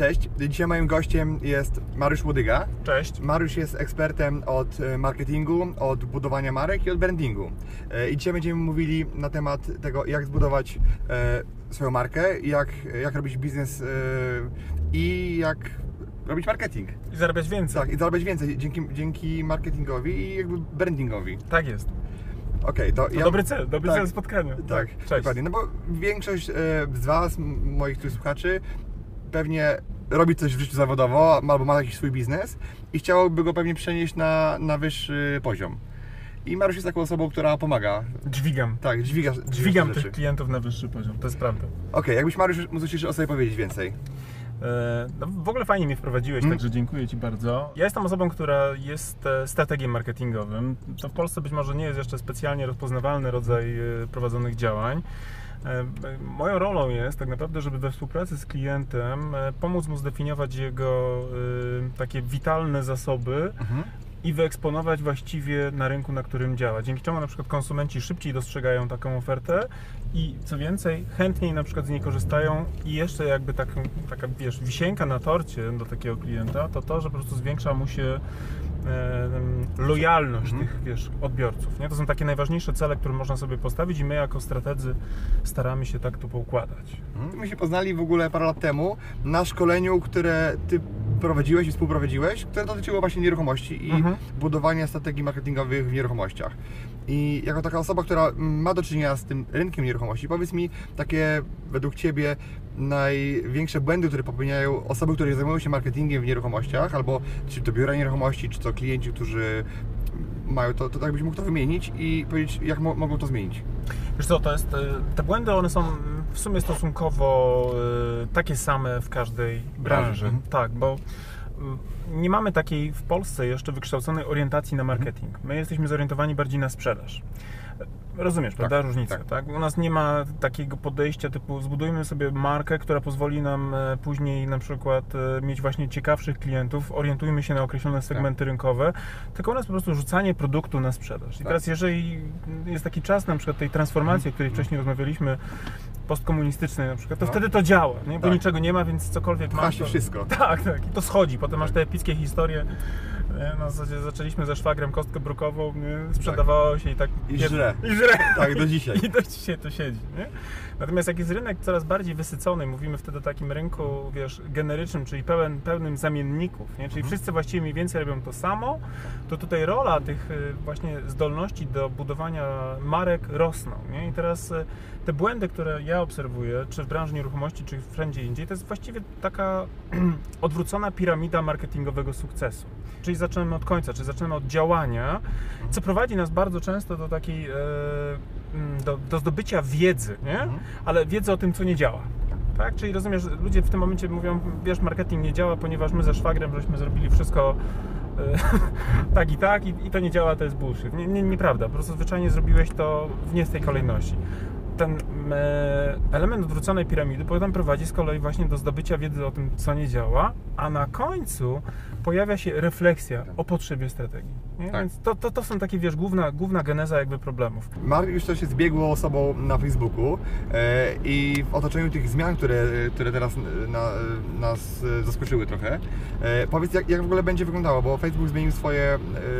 Cześć, dzisiaj moim gościem jest Mariusz Łodyga. Cześć. Mariusz jest ekspertem od e, marketingu, od budowania marek i od brandingu. E, I dzisiaj będziemy mówili na temat tego, jak zbudować e, swoją markę, jak, jak robić biznes i jak robić marketing. I zarabiać więcej. Tak, i zarabiać więcej dzięki, dzięki marketingowi i jakby brandingowi. Tak jest. Okej, to, To ja... dobry cel, dobry tak, cel spotkania. Tak, Cześć. dokładnie. No bo większość z Was, moich tu słuchaczy, pewnie robi coś w życiu zawodowo albo ma jakiś swój biznes i chciałoby go pewnie przenieść na, na wyższy poziom. I Mariusz jest taką osobą, która pomaga. Dźwigam. Tak, dźwiga, dźwiga Dźwigam rzeczy. tych klientów na wyższy poziom, to jest prawda. Okej, jakbyś Mariusz mógł coś o sobie powiedzieć więcej. E, No, w ogóle fajnie mnie wprowadziłeś, Mm. także dziękuję Ci bardzo. Ja jestem osobą, która jest e, strategiem marketingowym. To w Polsce być może nie jest jeszcze specjalnie rozpoznawalny rodzaj e, prowadzonych działań. E, Moją rolą jest tak naprawdę, żeby we współpracy z klientem e, pomóc mu zdefiniować jego e, takie witalne zasoby, Mhm. i wyeksponować właściwie na rynku, na którym działa. Dzięki czemu na przykład konsumenci szybciej dostrzegają taką ofertę i co więcej, chętniej na przykład z niej korzystają i jeszcze jakby taką, taka wiesz, wisienka na torcie do takiego klienta, to to, że po prostu zwiększa mu się lojalność Mhm. tych wiesz, odbiorców. Nie? To są takie najważniejsze cele, które można sobie postawić i my jako strategzy staramy się tak to poukładać. Mhm. My się poznali w ogóle parę lat temu na szkoleniu, które Ty prowadziłeś i współprowadziłeś, które dotyczyło właśnie nieruchomości i Mhm. budowania strategii marketingowych w nieruchomościach. I jako taka osoba, która ma do czynienia z tym rynkiem nieruchomości, powiedz mi takie według Ciebie największe błędy, które popełniają osoby, które zajmują się marketingiem w nieruchomościach, albo czy to biura nieruchomości, czy to klienci, którzy mają to, to tak byś mógł to wymienić i powiedzieć, jak mo- mogą to zmienić. Wiesz co, to jest, e, te błędy one są w sumie stosunkowo e, takie same w każdej branży. Mhm. Tak, bo mm, nie mamy takiej w Polsce jeszcze wykształconej orientacji na marketing. My jesteśmy zorientowani bardziej na sprzedaż. Rozumiesz, prawda? Różnicę, tak. tak. U nas nie ma takiego podejścia typu zbudujmy sobie markę, która pozwoli nam e, później na przykład e, mieć właśnie ciekawszych klientów, orientujmy się na określone segmenty rynkowe, tylko u nas po prostu rzucanie produktu na sprzedaż. I Tak. teraz jeżeli jest taki czas na przykład tej transformacji, o której wcześniej rozmawialiśmy, postkomunistycznej na przykład, to No. wtedy to działa, nie? bo Tak. niczego nie ma, więc cokolwiek Ma masz, się to... wszystko. Tak, tak. I to schodzi. Potem masz te epickie historie. Nie? Na zasadzie zaczęliśmy ze szwagrem kostkę brukową, nie? sprzedawało się i tak... I żre. I żre. Tak, do dzisiaj. I do dzisiaj to siedzi. Nie? Natomiast jak jest rynek coraz bardziej wysycony, mówimy wtedy o takim rynku, wiesz, generycznym, czyli pełen, pełnym zamienników, nie? czyli wszyscy właściwie mniej więcej robią to samo, to tutaj rola tych y, właśnie zdolności do budowania marek rosną. Nie? I teraz y, te błędy, które ja obserwuję, czy w branży nieruchomości, czy wszędzie indziej, to jest właściwie taka odwrócona piramida marketingowego sukcesu. Czyli zaczynamy od końca, czyli zaczynamy od działania, co prowadzi nas bardzo często do takiej, e, mm, do, do zdobycia wiedzy, nie? Mhm. ale wiedzy o tym, co nie działa. Tak? Czyli rozumiesz, ludzie w tym momencie mówią, wiesz, marketing nie działa, ponieważ my ze szwagrem żeśmy zrobili wszystko e, tak i tak i, i to nie działa, to jest bullshit. Nie, nie, nieprawda, po prostu zwyczajnie zrobiłeś to w nie z tej kolejności. Ten element odwróconej piramidy potem prowadzi z kolei właśnie do zdobycia wiedzy o tym, co nie działa, a na końcu pojawia się refleksja o potrzebie strategii. Tak. Więc to, to, to są takie, wiesz, główna, główna geneza jakby problemów. Mariusz też jest biegłą osobą na Facebooku e, i w otoczeniu tych zmian, które, które teraz na, nas e, zaskoczyły trochę, e, powiedz jak, jak w ogóle będzie wyglądało, bo Facebook zmienił swoje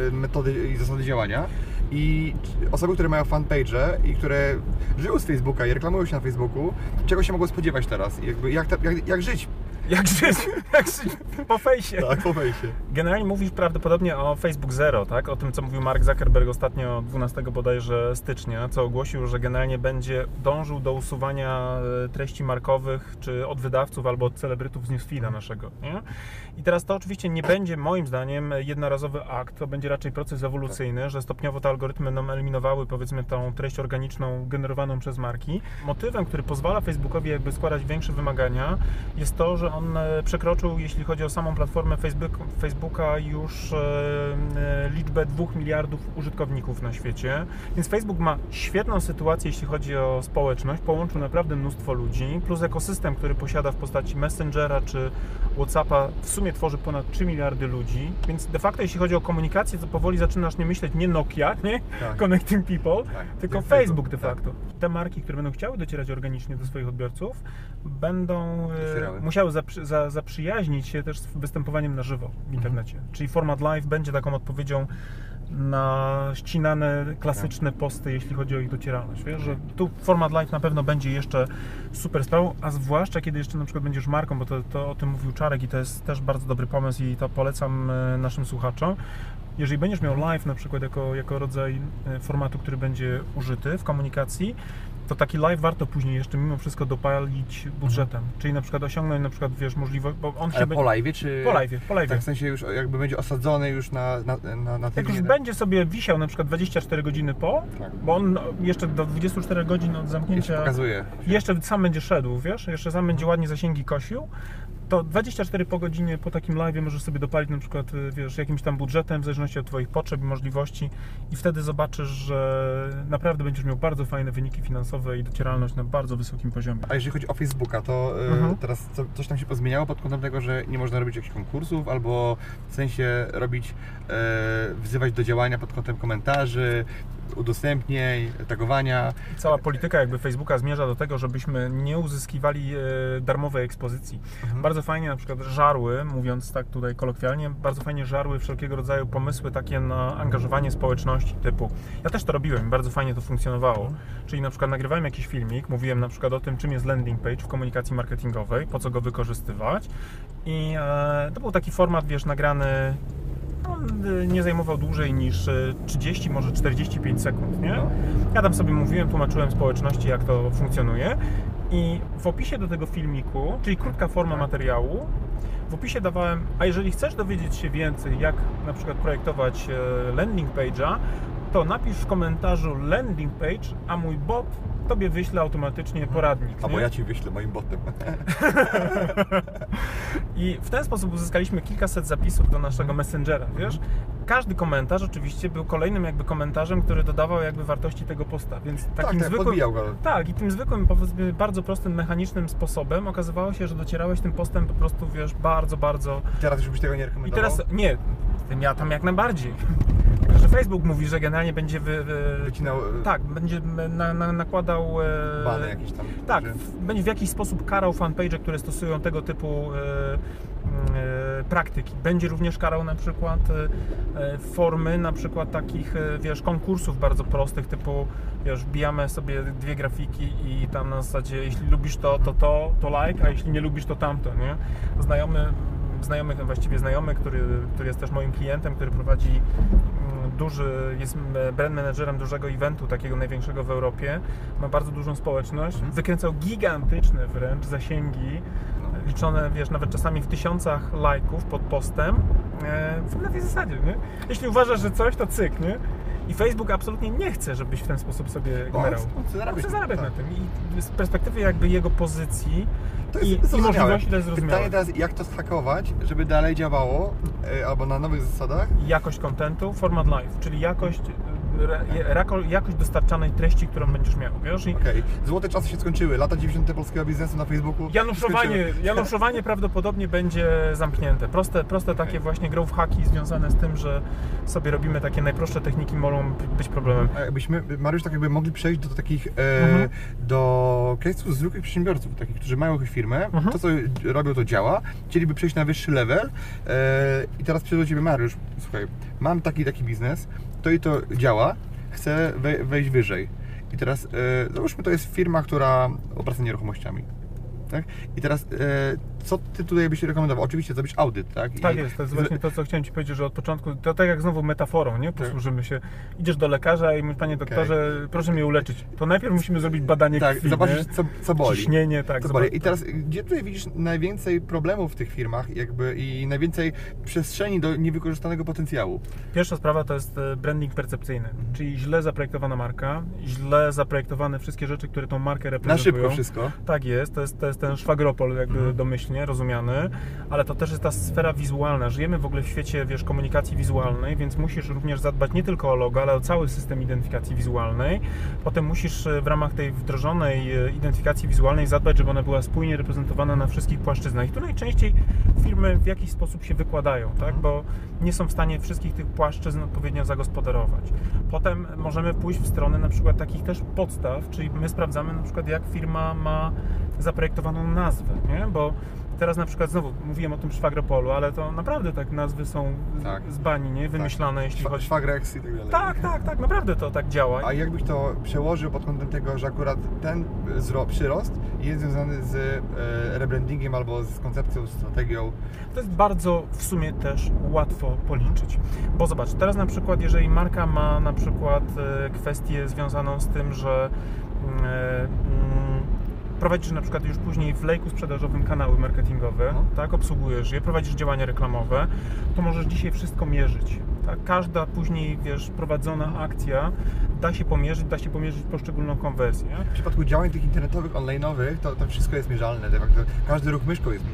e, metody i zasady działania i osoby, które mają fanpage i które żyją z Facebooka i reklamują się na Facebooku, czego się mogą spodziewać teraz? Jakby jak, jak, jak żyć? Jak żyć, jak żyć po fejsie. Tak, po wejście. Generalnie mówisz prawdopodobnie o Facebook Zero, tak? O tym, co mówił Mark Zuckerberg ostatnio 12 bodajże stycznia, co ogłosił, że generalnie będzie dążył do usuwania e, treści markowych, czy od wydawców, albo od celebrytów z newsfeeda naszego, nie? I teraz to oczywiście nie będzie moim zdaniem jednorazowy akt, to będzie raczej proces ewolucyjny, że stopniowo te algorytmy będą eliminowały powiedzmy tą treść organiczną generowaną przez marki. Motywem, który pozwala Facebookowi jakby składać większe wymagania jest to, że on on e, przekroczył, jeśli chodzi o samą platformę Facebook, Facebooka, już e, e, liczbę 2 miliardów użytkowników na świecie. Więc Facebook ma świetną sytuację, jeśli chodzi o społeczność. Połączył naprawdę mnóstwo ludzi, plus ekosystem, który posiada w postaci Messengera czy WhatsAppa, w sumie tworzy ponad 3 miliardy ludzi. Więc de facto, jeśli chodzi o komunikację, to powoli zaczynasz nie myśleć nie Nokia, nie? Tak. Connecting People, Tak. tylko Facebook de tak. facto. Te marki, które będą chciały docierać organicznie do swoich odbiorców, będą Docierały. musiały zaprzy, za, zaprzyjaźnić się też z występowaniem na żywo w internecie. Mhm. Czyli format live będzie taką odpowiedzią na ścinane, klasyczne Tak. posty, jeśli chodzi o ich docieralność. Wiesz, że tu format live na pewno będzie jeszcze super sprawą, a zwłaszcza kiedy jeszcze na przykład będziesz marką, bo to, to o tym mówił Czarek i to jest też bardzo dobry pomysł i to polecam e, naszym słuchaczom. Jeżeli będziesz miał live na przykład jako, jako rodzaj e, formatu, który będzie użyty w komunikacji, to taki live warto później jeszcze mimo wszystko dopalić budżetem. Czyli na przykład osiągnąć na przykład, wiesz, możliwość, bo on się Ale be- po live czy... po live, po live. Tak, w sensie już jakby będzie osadzony już na, na, na, na Jak już będzie sobie wisiał na przykład 24 godziny po, Tak. bo on jeszcze do 24 godzin od Jeszcze zamknięcia pokazuje. jeszcze sam będzie szedł, wiesz, jeszcze sam będzie ładnie zasięgi kosił, to 24 po godzinie po takim live możesz sobie dopalić na przykład, y, wiesz, jakimś tam budżetem w zależności od Twoich potrzeb i możliwości i wtedy zobaczysz, że naprawdę będziesz miał bardzo fajne wyniki finansowe i docieralność na bardzo wysokim poziomie. A jeżeli chodzi o Facebooka, to y, Mhm. teraz co, coś tam się pozmieniało pod kątem tego, że nie można robić jakichś konkursów albo w sensie robić, e, wzywać do działania pod kątem komentarzy, udostępnień, tagowania. Cała polityka jakby Facebooka zmierza do tego, żebyśmy nie uzyskiwali e, darmowej ekspozycji. Mhm. Bardzo fajnie na przykład żarły, mówiąc tak tutaj kolokwialnie, bardzo fajnie żarły wszelkiego rodzaju pomysły takie na angażowanie społeczności typu. Ja też to robiłem i bardzo fajnie to funkcjonowało. Czyli na przykład nagrywałem jakiś filmik, mówiłem na przykład o tym, czym jest landing page w komunikacji marketingowej, po co go wykorzystywać i e, to był taki format, wiesz, nagrany nie zajmował dłużej niż y, 30, może 45 sekund, nie? Ja tam sobie mówiłem, tłumaczyłem społeczności, jak to funkcjonuje i w opisie do tego filmiku, czyli krótka forma materiału, w opisie dawałem, a jeżeli chcesz dowiedzieć się więcej, jak na przykład projektować e, landing page'a, to napisz w komentarzu landing page, a mój bot tobie wyśle automatycznie poradnik. Albo nie? ja Ci wyślę moim botem. I w ten sposób uzyskaliśmy kilkaset zapisów do naszego Messengera, wiesz? Każdy komentarz oczywiście był kolejnym jakby komentarzem, który dodawał jakby wartości tego posta, więc takim tak, tak, zwykłym... Tak, i tym zwykłym, powiedzmy, bardzo prostym, mechanicznym sposobem okazywało się, że docierałeś tym postem po prostu, wiesz, bardzo, bardzo... Teraz już byś tego nie I rekomendował? teraz, nie, ja tam jak najbardziej. Że Facebook mówi, że generalnie będzie wy, wy... Wycinał e, Tak, będzie na, na, nakładał... e, bany jakieś tam. tak, w, będzie w jakiś sposób karał fanpage, które stosują tego typu e, praktyki. Będzie również karał na przykład formy na przykład takich, wiesz, konkursów bardzo prostych, typu, wiesz, wbijamy sobie dwie grafiki i tam na zasadzie, jeśli lubisz to, to to, to like, a jeśli nie lubisz to tamto, nie? Znajomy, znajomy, właściwie znajomy, który, który jest też moim klientem, który prowadzi mm, duży, jest m- brand managerem dużego eventu, takiego największego w Europie, ma bardzo dużą społeczność, wykręcał gigantyczne wręcz zasięgi, liczone, wiesz, nawet czasami w tysiącach lajków pod postem, e, na tej zasadzie, nie? Jeśli uważasz, że coś, to cyk, nie? I Facebook absolutnie nie chce, żebyś w ten sposób sobie on chce zarabiać. chce zarabiać tak. na tym i z perspektywy jakby jego pozycji To i, jest i możliwości to jest zrozumiałe. Pytanie teraz, jak to zhakować, żeby dalej działało, e, albo na nowych zasadach? jakość kontentu, format live, czyli jakość, jakość dostarczanej treści, którą będziesz miał, wiesz? I Okej, złote czasy się skończyły, lata 90. polskiego biznesu na Facebooku Januszowanie, januszowanie prawdopodobnie będzie zamknięte. Proste, proste takie właśnie growth hacki związane z tym, że sobie robimy takie najprostsze techniki mogą być problemem. A jakbyśmy, Mariusz, tak jakby mogli przejść do takich, e, Mhm. do case'ów zwykłych przedsiębiorców, takich, którzy mają jakąś firmę, Mhm. to co robią to działa, chcieliby przejść na wyższy level e, i teraz przyjdę do Ciebie, Mariusz, słuchaj, mam taki taki biznes, to i to działa, chcę we, wejść wyżej. I teraz, e, załóżmy, to jest firma, która obraca nieruchomościami. Tak? I teraz, e, co Ty tutaj byś rekomendował? Oczywiście zrobić audyt, tak? Tak I- jest, to jest właśnie to, co chciałem Ci powiedzieć, że od początku, to tak jak znowu metaforą, nie? Posłużymy się. Idziesz do lekarza i mówisz, Panie doktorze, proszę mnie uleczyć. To najpierw musimy zrobić badanie Tak, krwi, zobaczyć, co, co boli. Ciśnienie, tak. Co zobacz- boli. I teraz, gdzie tutaj widzisz najwięcej problemów w tych firmach jakby i najwięcej przestrzeni do niewykorzystanego potencjału? Pierwsza sprawa to jest e, branding percepcyjny, czyli źle zaprojektowana marka, źle zaprojektowane wszystkie rzeczy, które tą markę Na reprezentują. szybko wszystko. Tak jest, to jest, to jest ten szwagropol jakby Mhm. domyślny. Rozumiany, ale to też jest ta sfera wizualna. Żyjemy w ogóle w świecie, wiesz, komunikacji wizualnej, więc musisz również zadbać nie tylko o logo, ale o cały system identyfikacji wizualnej. Potem musisz e, w ramach tej wdrożonej e, identyfikacji wizualnej zadbać, żeby ona była spójnie reprezentowana na wszystkich płaszczyznach. I tu najczęściej firmy w jakiś sposób się wykładają, tak, bo nie są w stanie wszystkich tych płaszczyzn odpowiednio zagospodarować. Potem możemy pójść w stronę na przykład takich też podstaw, czyli my sprawdzamy na przykład jak firma ma zaprojektowaną nazwę, nie? bo teraz na przykład znowu mówiłem o tym szwagropolu, ale to naprawdę tak nazwy są Tak. z bani, nie? Wymyślane, jeśli Szwa- chodzi... Szwagrex i tak dalej. Tak, tak, tak, naprawdę to tak działa. A jakbyś to przełożył pod kątem tego, że akurat ten przyrost jest związany z e, rebrandingiem albo z koncepcją, strategią. To jest bardzo w sumie też łatwo policzyć. Bo zobacz, teraz na przykład, jeżeli marka ma na przykład e, kwestię związaną z tym, że mm, e, mm, prowadzisz na przykład już później w lejku sprzedażowym kanały marketingowe, No. tak, obsługujesz je, prowadzisz działania reklamowe, to możesz dzisiaj wszystko mierzyć. Tak? Każda później, wiesz, prowadzona akcja da się pomierzyć, da się pomierzyć poszczególną konwersję. W przypadku działań tych internetowych, online'owych, to, to wszystko jest mierzalne. De facto każdy ruch myszką jest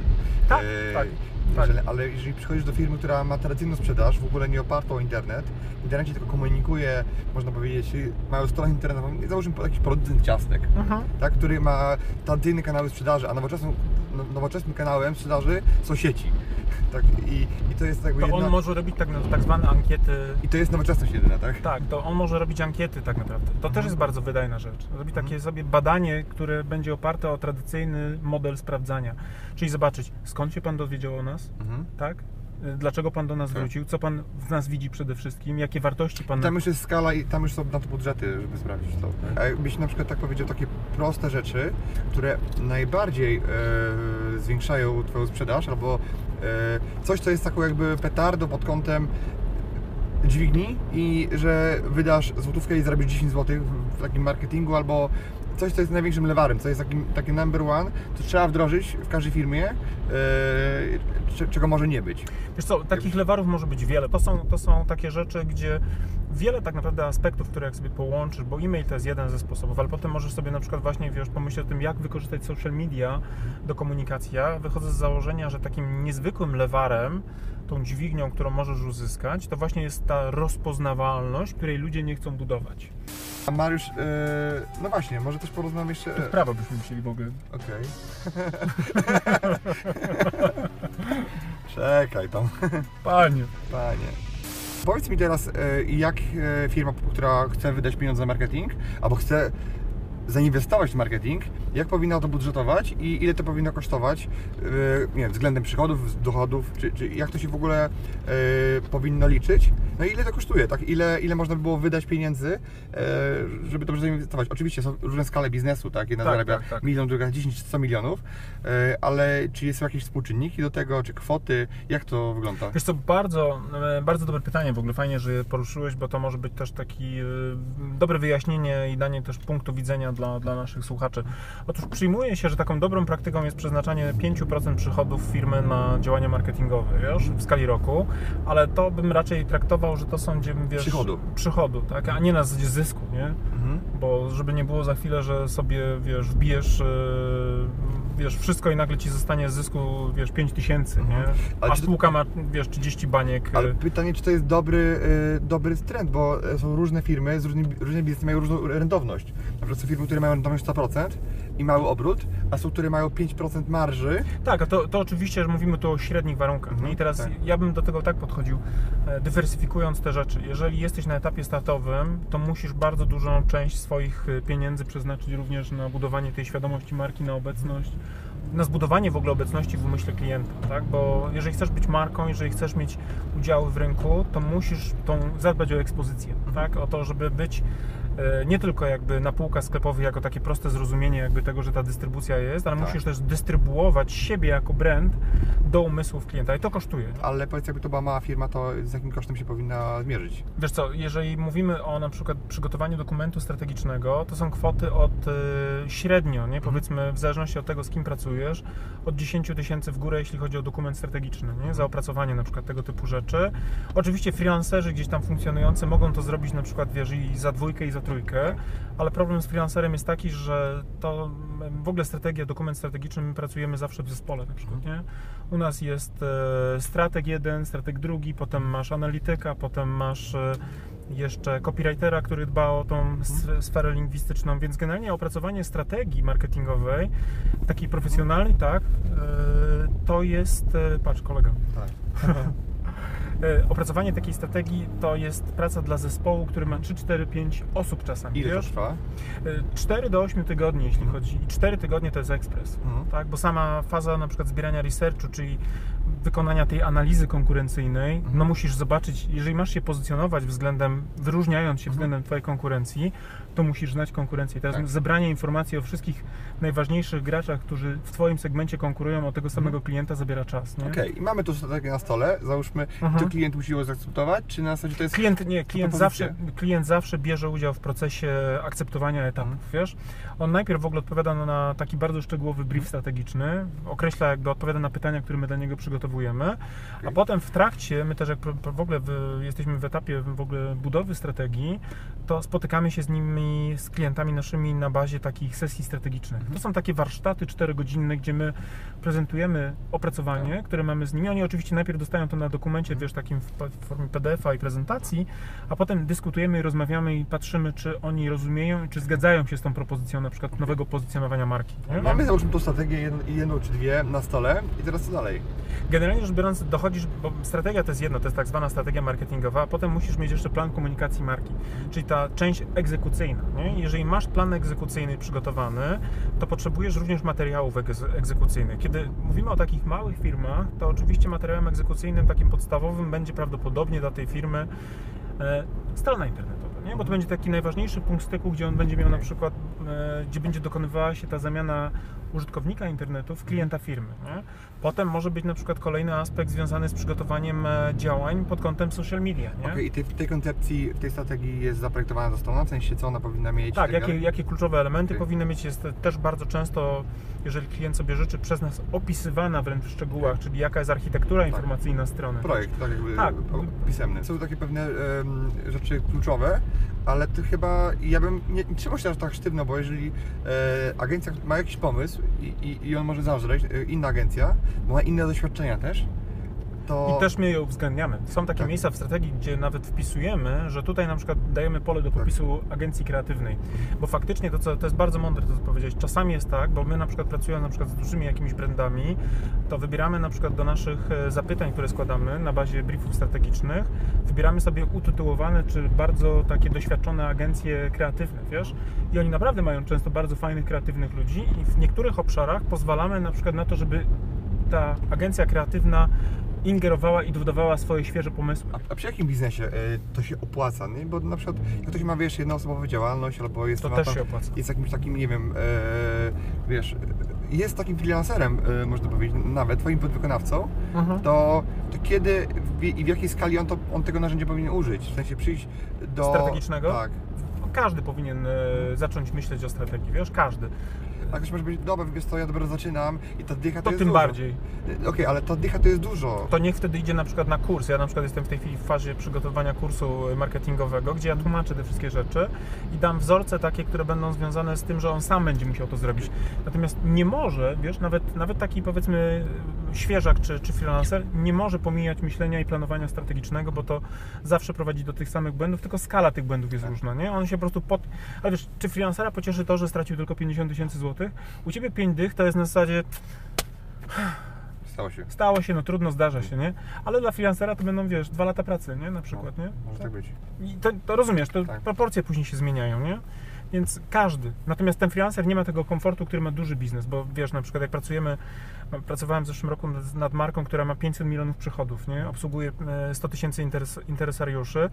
Tak, tak, tak. mierzalny. Ale jeżeli przychodzisz do firmy, która ma tradycyjną sprzedaż, w ogóle nie opartą o internet, w internecie tylko komunikuje, można powiedzieć, mają stronę internetową, załóżmy jakiś producent ciastek, Mhm. tak, który ma tradycyjne kanały sprzedaży, a nowoczesną, no- nowoczesnym kanałem sprzedaży są sieci. Tak, i, I to jest jakby To jedna... on może robić tak, tak zwane ankiety I to jest nowoczesność jedyna, tak? Tak, to on może robić ankiety tak naprawdę. To też jest bardzo wydajna rzecz. Robi takie sobie badanie, które będzie oparte o tradycyjny model sprawdzania. Czyli zobaczyć, skąd się Pan dowiedział o nas, Mhm. tak? Dlaczego Pan do nas Tak. wrócił? Co Pan w nas widzi przede wszystkim? Jakie wartości Pan... Tam już jest skala i tam już są na to budżety, żeby sprawdzić to. A jakbyś na przykład tak powiedział takie proste rzeczy, które najbardziej e, zwiększają Twoją sprzedaż, albo e, coś, co jest taką jakby petardą pod kątem dźwigni i że wydasz złotówkę i zarobisz 10 zł w takim marketingu, albo coś, co jest największym lewarem, co jest takim, taki number one, co trzeba wdrożyć w każdej firmie, cze- czego może nie być. Wiesz co, takich lewarów może być wiele. To są, to są takie rzeczy, gdzie wiele tak naprawdę aspektów, które jak sobie połączysz, bo e-mail to jest jeden ze sposobów, ale potem możesz sobie na przykład właśnie, wiesz, pomyśleć o tym, jak wykorzystać social media do komunikacji. Ja wychodzę z założenia, że takim niezwykłym lewarem, tą dźwignią, którą możesz uzyskać, to właśnie jest ta rozpoznawalność, której ludzie nie chcą budować. A Mariusz, e, no właśnie, może też porozmawiam jeszcze... e, Prawo byśmy musieli w ogóle. Okej. Czekaj tam, Panie. panie. Powiedz mi teraz, e, jak e, firma, która chce wydać pieniądze na marketing, albo chce zainwestować w marketing, jak powinna to budżetować i ile to powinno kosztować, e, nie wiem, względem przychodów, dochodów, czy, czy jak to się w ogóle e, powinno liczyć, no i ile to kosztuje, tak? Ile, ile można by było wydać pieniędzy, e, żeby dobrze zainwestować. Oczywiście są różne skale biznesu, tak? Jedna Tak, zarabia tak, tak. milion, druga 10 czy 100 milionów, e, ale czy są jakieś współczynniki do tego, czy kwoty, jak to wygląda? Wiesz co, bardzo, e, bardzo dobre pytanie w ogóle, fajnie, że je poruszyłeś, bo to może być też taki dobre wyjaśnienie i danie też punktu widzenia dla, dla naszych słuchaczy. Otóż przyjmuje się, że taką dobrą praktyką jest przeznaczanie 5% przychodów firmy na działania marketingowe, wiesz, w skali roku, ale to bym raczej traktował, że to są, gdzie, wiesz... Przychodu. Przychodu, tak, a nie na zasadzie zysku, nie? Mhm. Bo żeby nie było za chwilę, że sobie, wiesz, wbijesz, e, wiesz, wszystko i nagle ci zostanie z zysku, wiesz, 5 tysięcy, nie? Mhm. Ale A to- spółka ma, wiesz, 30 baniek. e, Ale pytanie, czy to jest dobry, y, dobry trend, bo e, są różne firmy, z różnymi, różne biznesy mają różną rentowność. Na przykład są firmy, które mają rentowność 100% i mały obrót, a są, które mają 5% marży. Tak, a to, to oczywiście, że mówimy tu o średnich warunkach. Mhm, nie? I teraz tak. ja bym do tego tak podchodził, e, dywersyfikując te rzeczy. Jeżeli jesteś na etapie startowym, to musisz bardzo dużą część swoich e, pieniędzy przeznaczyć również na budowanie tej świadomości marki, na obecność, na zbudowanie w ogóle obecności w umyśle klienta, tak? Bo jeżeli chcesz być marką, jeżeli chcesz mieć udziały w rynku, to musisz tą, zadbać o ekspozycję, Mhm. tak? O to, żeby być nie tylko jakby na półkach sklepowych jako takie proste zrozumienie jakby tego, że ta dystrybucja jest, ale Tak. musisz też dystrybuować siebie jako brand do umysłów klienta i to kosztuje. Ale powiedz, jakby to była mała firma, to z jakim kosztem się powinna zmierzyć? Wiesz co, jeżeli mówimy o na przykład przygotowaniu dokumentu strategicznego, to są kwoty od y, średnio, nie powiedzmy w zależności od tego z kim pracujesz, od 10 tysięcy w górę, jeśli chodzi o dokument strategiczny, nie? za opracowanie na przykład tego typu rzeczy. Oczywiście freelancerzy gdzieś tam funkcjonujący mogą to zrobić na przykład wiesz, i za dwójkę i za trójkę, ale problem z freelancerem jest taki, że to mm, w ogóle strategia, dokument strategiczny, my pracujemy zawsze w zespole na przykład, nie? U nas jest e, strateg jeden, strateg drugi, potem masz analityka, potem masz e, jeszcze copywritera, który dba o tą s- sferę lingwistyczną, więc generalnie opracowanie strategii marketingowej, takiej profesjonalnej, tak, e, to jest, patrz kolega, Tak. E, opracowanie takiej strategii to jest praca dla zespołu, który ma 3, 4, 5 osób czasami, Ile to trwa? E, 4 do 8 tygodni, jeśli chodzi. I 4 tygodnie to jest ekspres. Mhm. Tak? Bo sama faza na przykład zbierania researchu, czyli wykonania tej analizy konkurencyjnej, no musisz zobaczyć, jeżeli masz się pozycjonować względem, wyróżniając się względem Twojej konkurencji, to musisz znać konkurencję. Teraz Tak. zebranie informacji o wszystkich najważniejszych graczach, którzy w Twoim segmencie konkurują o tego samego klienta zabiera czas. Okej, i mamy to strategię na stole, załóżmy, Mhm. to klient musi ją zaakceptować, czy na zasadzie to jest... Klient, nie, klient zawsze, klient zawsze bierze udział w procesie akceptowania etapów, wiesz? On najpierw w ogóle odpowiada na taki bardzo szczegółowy brief strategiczny, określa jakby odpowiada na pytania, które my dla niego przygotowujemy, a Okej. potem w trakcie, my też jak w ogóle w, jesteśmy w etapie w ogóle budowy strategii, to spotykamy się z nimi, z klientami naszymi na bazie takich sesji strategicznych. To są takie warsztaty czterogodzinne, gdzie my prezentujemy opracowanie, które mamy z nimi. Oni oczywiście najpierw dostają to na dokumencie, wiesz, takim w, formie PDF-a i prezentacji, a potem dyskutujemy i rozmawiamy i patrzymy, czy oni rozumieją i czy zgadzają się z tą propozycją na przykład nowego pozycjonowania marki. Nie? Mamy załóżmy tą strategię jedną, jedną czy dwie na stole i teraz co dalej? Generalnie rzecz biorąc, dochodzisz, bo strategia to jest jedno, to jest tak zwana strategia marketingowa, a potem musisz mieć jeszcze plan komunikacji marki, czyli ta część egzekucyjna. Nie? Jeżeli masz plan egzekucyjny przygotowany, to potrzebujesz również materiałów egz- egzekucyjnych. Kiedy mówimy o takich małych firmach, to oczywiście materiałem egzekucyjnym takim podstawowym będzie prawdopodobnie dla tej firmy e, strona internetowa, nie? bo to będzie taki najważniejszy punkt styku, gdzie on będzie miał na przykład, e, gdzie będzie dokonywała się ta zamiana użytkownika internetu w klienta firmy. Nie? Potem może być na przykład kolejny aspekt związany z przygotowaniem e, działań pod kątem social media. Nie? Okej, i tej, w tej koncepcji, w tej strategii jest zaprojektowana ta strona, w sensie co ona powinna mieć? Tak, jakie, dalej? jakie kluczowe elementy powinny mieć, jest też bardzo często, jeżeli klient sobie życzy, przez nas opisywana wręcz w szczegółach, czyli jaka jest architektura informacyjna strony. Projekt, tak jakby Tak. pisemny. Są takie pewne em, rzeczy kluczowe, ale to chyba ja bym nie, nie trzeba się aż tak sztywno, bo jeżeli e, agencja ma jakiś pomysł i, i, on może zażreć, e, inna agencja, bo ma inne doświadczenia też, to... I też my je uwzględniamy. Są takie Tak. miejsca w strategii, gdzie nawet wpisujemy, że tutaj na przykład dajemy pole do popisu agencji kreatywnej. Bo faktycznie to, co, to jest bardzo mądre to, co powiedziałeś. Czasami jest tak, bo my na przykład pracując na przykład z dużymi jakimiś brandami, to wybieramy na przykład do naszych e, zapytań, które składamy na bazie briefów strategicznych, wybieramy sobie utytułowane czy bardzo takie doświadczone agencje kreatywne, wiesz? I oni naprawdę mają często bardzo fajnych, kreatywnych ludzi i w niektórych obszarach pozwalamy na przykład na to, żeby ta agencja kreatywna ingerowała i dodawała swoje świeże pomysły. A, a przy jakim biznesie e, to się opłaca, nie? Bo na przykład jak ktoś ma, wiesz, jednoosobową działalność albo jest... To też tam- się opłaca. Jest jakimś takim, nie wiem, e, wiesz, jest takim freelancerem, e, można powiedzieć, nawet twoim podwykonawcą, Mhm. to, to kiedy w, i w jakiej skali on, to, on tego narzędzia powinien użyć? W sensie przyjść do... Strategicznego? Tak. Każdy powinien zacząć myśleć o strategii, wiesz, każdy. A ktoś może powiedzieć, dobra, wiesz co, ja dopiero zaczynam i ta dycha to, To jest tym dużo. bardziej. E, Okej, ale ta dycha to jest dużo. To niech wtedy idzie na przykład na kurs. Ja na przykład jestem w tej chwili w fazie przygotowania kursu marketingowego, gdzie ja tłumaczę te wszystkie rzeczy i dam wzorce takie, które będą związane z tym, że on sam będzie musiał to zrobić. Natomiast nie może, wiesz, nawet, nawet taki powiedzmy świeżak czy, czy freelancer nie może pomijać myślenia i planowania strategicznego, bo to zawsze prowadzi do tych samych błędów, tylko skala tych błędów jest różna, nie? On się po prostu pod... Ale wiesz, czy freelancera pocieszy to, że stracił tylko 50 tysięcy złotych? U Ciebie 5 dych to jest na zasadzie Stało się. Stało się, no trudno, zdarza się, nie? Ale dla freelancera to będą, wiesz, dwa lata pracy, nie? Na przykład, nie? Może tak być. I to, to rozumiesz, to Tak. proporcje później się zmieniają, nie? Więc każdy. Natomiast ten freelancer nie ma tego komfortu, który ma duży biznes, bo wiesz, na przykład jak pracujemy, no, pracowałem w zeszłym roku nad, nad marką, która ma 500 milionów przychodów, nie? Obsługuje e, 100 tysięcy interes, interesariuszy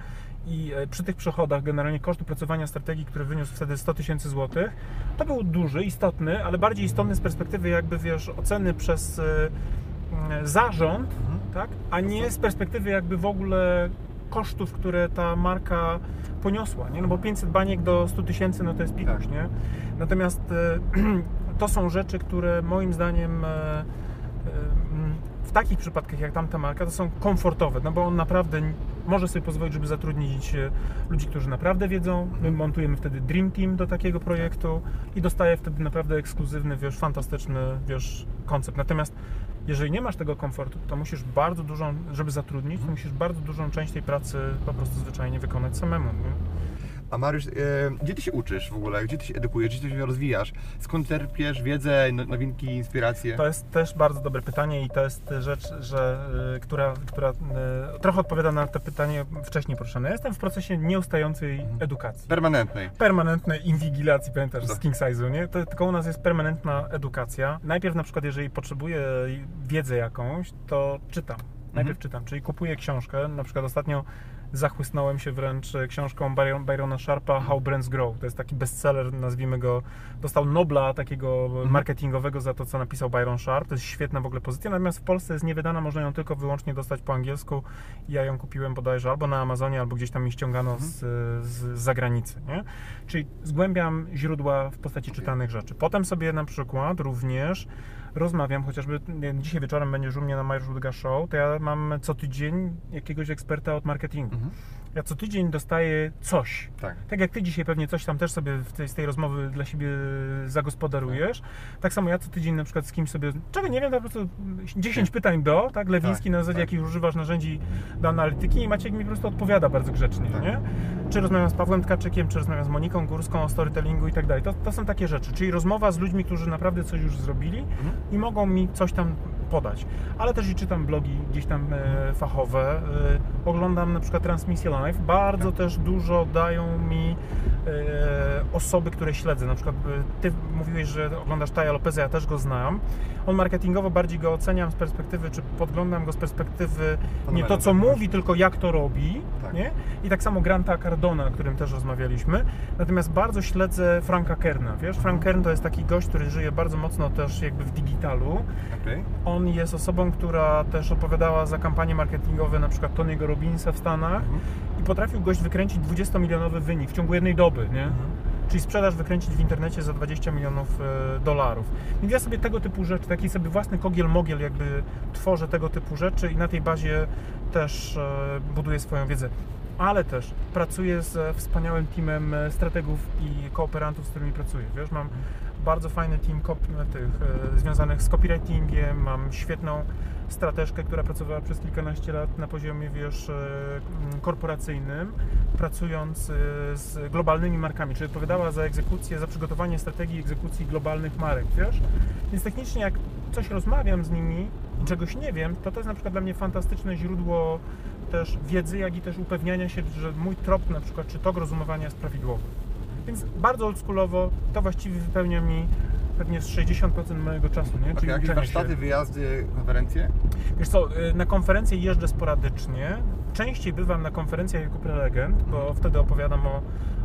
i e, przy tych przychodach generalnie koszt opracowania strategii, który wyniósł wtedy 100 tysięcy złotych, to był duży, istotny, ale bardziej istotny z perspektywy jakby, wiesz, oceny przez e, e, zarząd, tak? a nie z perspektywy jakby w ogóle kosztów, które ta marka poniosła, nie? No bo 500 baniek do 100 tysięcy, no to jest pikuś, Tak. nie? Natomiast e, to są rzeczy, które moim zdaniem e, e, w takich przypadkach jak tamta marka, to są komfortowe, no bo on naprawdę może sobie pozwolić, żeby zatrudnić ludzi, którzy naprawdę wiedzą. My montujemy wtedy Dream Team do takiego projektu i dostaje wtedy naprawdę ekskluzywny, wiesz, fantastyczny, wiesz, koncept. Natomiast jeżeli nie masz tego komfortu, to musisz bardzo dużą, żeby zatrudnić, to musisz bardzo dużą część tej pracy po prostu zwyczajnie wykonać samemu. Nie? A Mariusz, e, gdzie ty się uczysz w ogóle? Gdzie ty się edukujesz? Gdzie ty się rozwijasz? Skąd czerpiesz wiedzę, no- nowinki, inspiracje? To jest też bardzo dobre pytanie i to jest rzecz, że, y, która, która y, trochę odpowiada na to pytanie wcześniej poruszone. Ja jestem w procesie nieustającej edukacji. Permanentnej. Permanentnej inwigilacji, pamiętasz, z Tak. King Size'u, nie? To, tylko u nas jest permanentna edukacja. Najpierw na przykład, jeżeli potrzebuję wiedzę jakąś, to czytam. Najpierw czytam, czyli kupuję książkę. Na przykład ostatnio zachłysnąłem się wręcz książką Byron, Byrona Sharpa How Brands Grow. To jest taki bestseller, nazwijmy go. Dostał Nobla takiego marketingowego za to, co napisał Byron Sharp. To jest świetna w ogóle pozycja, natomiast w Polsce jest niewydana, można ją tylko wyłącznie dostać po angielsku. Ja ją kupiłem bodajże albo na Amazonie, albo gdzieś tam mi ściągano z, z, z zagranicy. Nie? Czyli zgłębiam źródła w postaci czytanych rzeczy. Potem sobie na przykład również rozmawiam, chociażby dzisiaj wieczorem będziesz u mnie na Budga Show, to ja mam co tydzień jakiegoś eksperta od marketingu. Ja co tydzień dostaję coś. Tak. Tak jak ty dzisiaj pewnie coś tam też sobie w tej, z tej rozmowy dla siebie zagospodarujesz, tak samo ja co tydzień na przykład z kimś sobie, czego nie wiem, po prostu 10 pytań do, tak, Lewiński Tak, na zasadzie tak. jakich używasz narzędzi do analityki i Maciek mi po prostu odpowiada bardzo grzecznie, Tak. nie? Czy rozmawiam z Pawłem Tkaczykiem, czy rozmawiam z Moniką Górską o storytellingu i tak dalej. To, to są takie rzeczy, czyli rozmowa z ludźmi, którzy naprawdę coś już zrobili Mhm. i mogą mi coś tam podać. Ale też i czytam blogi gdzieś tam e, fachowe, e, oglądam na przykład transmisję live. Bardzo Tak. też dużo dają mi osoby, które śledzę. Na przykład e, ty mówiłeś, że oglądasz Taja Lopeza, ja też go znam. On marketingowo bardziej go oceniam z perspektywy, czy podglądam go z perspektywy nie to, co mówi, tylko jak to robi. Tak. Nie? I tak samo Granta Cardona, o którym też rozmawialiśmy. Natomiast bardzo śledzę Franka Kerna. Wiesz, Frank Kern to jest taki gość, który żyje bardzo mocno też jakby w digitalu. Okej. On jest osobą, która też odpowiadała za kampanie marketingowe na przykład Tony'ego Robbinsa w Stanach i potrafił gość wykręcić 20-milionowy wynik w ciągu jednej doby, nie? Czyli sprzedaż wykręcić w internecie za 20 milionów e, dolarów. Więc ja sobie tego typu rzeczy, taki sobie własny kogiel-mogiel jakby tworzę tego typu rzeczy i na tej bazie też e, buduję swoją wiedzę. Ale też pracuję z wspaniałym teamem e, strategów i kooperantów, z którymi pracuję. Wiesz, mam bardzo fajny team tych, związanych z copywritingiem, mam świetną strateżkę, która pracowała przez kilkanaście lat na poziomie, wiesz, e, korporacyjnym, pracując e, z globalnymi markami, czyli odpowiadała za egzekucję, za przygotowanie strategii egzekucji globalnych marek, wiesz? Więc technicznie jak coś rozmawiam z nimi i czegoś nie wiem, to to jest na przykład dla mnie fantastyczne źródło też wiedzy, jak i też upewniania się, że mój trop na przykład, czy tok rozumowania jest prawidłowy. Więc bardzo oldschoolowo to właściwie wypełnia mi pewnie z 60% mojego czasu, nie? Okej, jakieś uczenie się. warsztaty, wyjazdy, konferencje? Wiesz co, y, na konferencje jeżdżę sporadycznie. Częściej bywam na konferencjach jako prelegent, bo wtedy opowiadam o,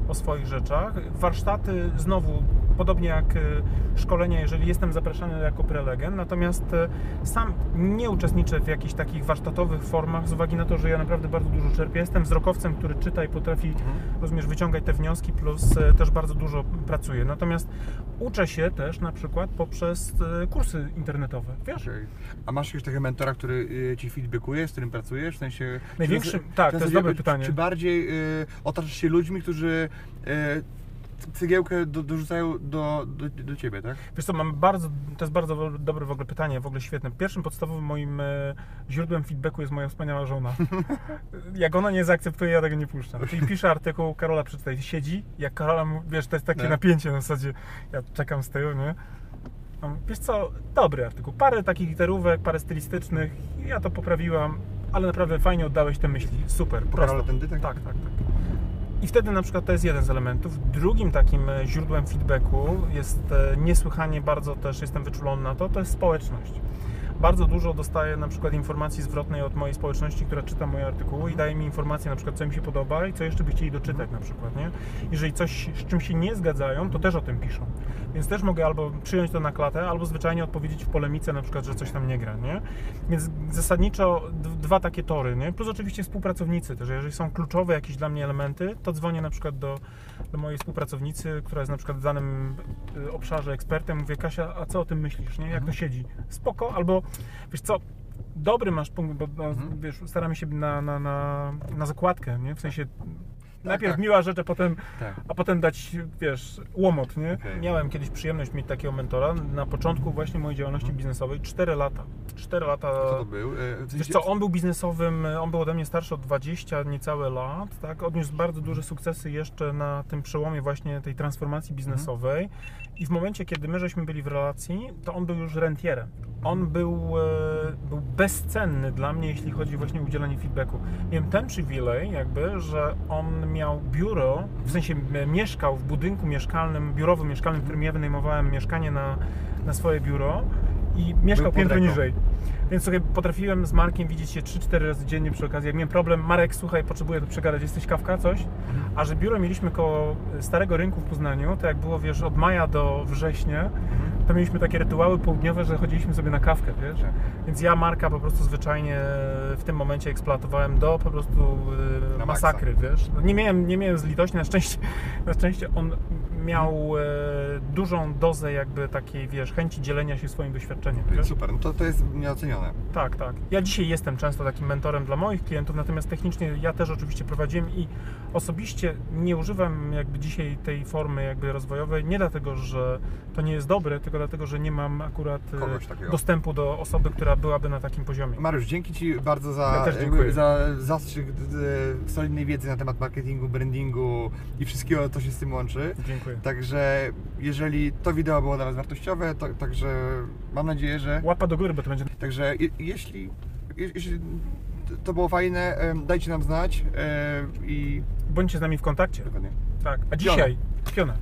o swoich rzeczach. Warsztaty znowu, podobnie jak y, szkolenia, jeżeli jestem zapraszany jako prelegent, natomiast y, sam nie uczestniczę w jakichś takich warsztatowych formach z uwagi na to, że ja naprawdę bardzo dużo czerpię. Jestem wzrokowcem, który czyta i potrafi, rozumiesz, wyciągać te wnioski, plus y, też bardzo dużo pracuję. Natomiast uczę się też na przykład poprzez kursy internetowe, wiesz? Okej. A masz jakiegoś takiego mentora, który ci feedbackuje, z którym pracujesz? W sensie. Największym- tak, to jest dobre pytanie. Czy bardziej y, otaczasz się ludźmi, którzy y, cegiełkę do, dorzucają do, do, do ciebie, tak? Wiesz co, mam bardzo, to jest bardzo dobre w ogóle pytanie, w ogóle świetne. Pierwszym podstawowym moim e, źródłem feedbacku jest moja wspaniała żona. jak ona nie zaakceptuje, ja tego nie puszczam. Czyli piszę artykuł, Karola przeczytaj, siedzi, jak Karola, wiesz, to jest takie Nie. napięcie na zasadzie, ja czekam z tyłu, nie? Mówię, Wiesz co, dobry artykuł, parę takich literówek, parę stylistycznych, ja to poprawiłam, ale naprawdę fajnie oddałeś te myśli, super, prosto. Karola tędy, tak? Tak, tak, tak. I wtedy na przykład to jest jeden z elementów. Drugim takim e, źródłem feedbacku jest e, niesłychanie bardzo też jestem wyczulony na to, to jest społeczność. Bardzo dużo dostaję na przykład informacji zwrotnej od mojej społeczności, która czyta moje artykuły i daje mi informacje na przykład co im się podoba i co jeszcze by chcieli doczytać na przykład, nie? Jeżeli coś, z czym się nie zgadzają, to też o tym piszą. Więc też mogę albo przyjąć to na klatę, albo zwyczajnie odpowiedzieć w polemice na przykład, że coś tam nie gra, nie? Więc zasadniczo dwa takie tory, nie? Plus oczywiście współpracownicy też. Jeżeli są kluczowe jakieś dla mnie elementy, to dzwonię na przykład do, do mojej współpracownicy, która jest na przykład w danym y, obszarze ekspertem, mówię, Kasia, a co o tym myślisz, nie? Jak to siedzi? Spoko, albo wiesz co, dobry masz punkt, bo no, Mhm. wiesz, staramy się na, na, na, na zakładkę, nie? W sensie najpierw tak. miła rzecz, a potem, Tak. a potem dać, wiesz, łomot, nie? Okej. Miałem kiedyś przyjemność mieć takiego mentora na początku właśnie mojej działalności biznesowej, 4 lata. 4 lata. Mhm. Co to był? E, Wiesz co, on był biznesowym, on był ode mnie starszy o 20 niecałe lat, tak? Odniósł bardzo duże sukcesy jeszcze na tym przełomie właśnie tej transformacji biznesowej i w momencie, kiedy my żeśmy byli w relacji, to on był już rentierem. On był, e, był bezcenny dla mnie, jeśli chodzi właśnie o udzielanie feedbacku. Miałem ten przywilej jakby, że on miał biuro, w sensie mieszkał w budynku mieszkalnym, biurowym mieszkalnym, w którym ja wynajmowałem mieszkanie na, na swoje biuro i mieszkał piętro ręką. niżej. Więc słuchaj, potrafiłem z Markiem widzieć się 3-4 razy dziennie przy okazji. Jak miałem problem, Marek, słuchaj, potrzebuję tu przegadać, jesteś kawka, coś? A że biuro mieliśmy koło Starego Rynku w Poznaniu, to jak było, wiesz, od maja do września, to mieliśmy takie rytuały południowe, że chodziliśmy sobie na kawkę, wiesz? Tak. Więc ja Marka po prostu zwyczajnie w tym momencie eksploatowałem do po prostu e, Na masakry, wiesz? No, Nie miałem, nie miałem z litości, na szczęście, na szczęście on miał e, dużą dozę jakby takiej, wiesz, chęci dzielenia się swoim doświadczeniem, wiesz? Super, no to, to jest nieocenione. Tak, tak. Ja dzisiaj jestem często takim mentorem dla moich klientów, natomiast technicznie ja też oczywiście prowadziłem i osobiście nie używam jakby dzisiaj tej formy jakby rozwojowej, nie dlatego, że to nie jest dobre, tylko dlatego, że nie mam akurat e, dostępu do osoby, która byłaby na takim poziomie. Mariusz, dzięki Ci bardzo za, Ja dziękuję. za zastrzyk e, solidnej wiedzy na temat marketingu, brandingu i wszystkiego, co się z tym łączy. Dziękuję. Także jeżeli to wideo było dla Was wartościowe, to, także mam nadzieję, że... Łapa do góry, bo to będzie... Także je, jeśli, je, jeśli to było fajne, dajcie nam znać i... Bądźcie z nami w kontakcie. Dokładnie. Tak. A dzisiaj... Piona.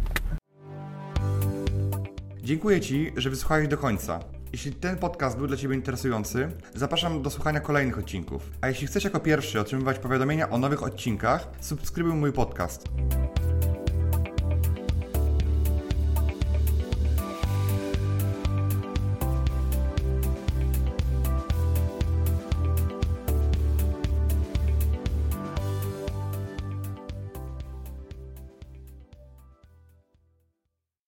Dziękuję Ci, że wysłuchałeś do końca. Jeśli ten podcast był dla Ciebie interesujący, zapraszam do słuchania kolejnych odcinków. A jeśli chcesz jako pierwszy otrzymywać powiadomienia o nowych odcinkach, subskrybuj mój podcast.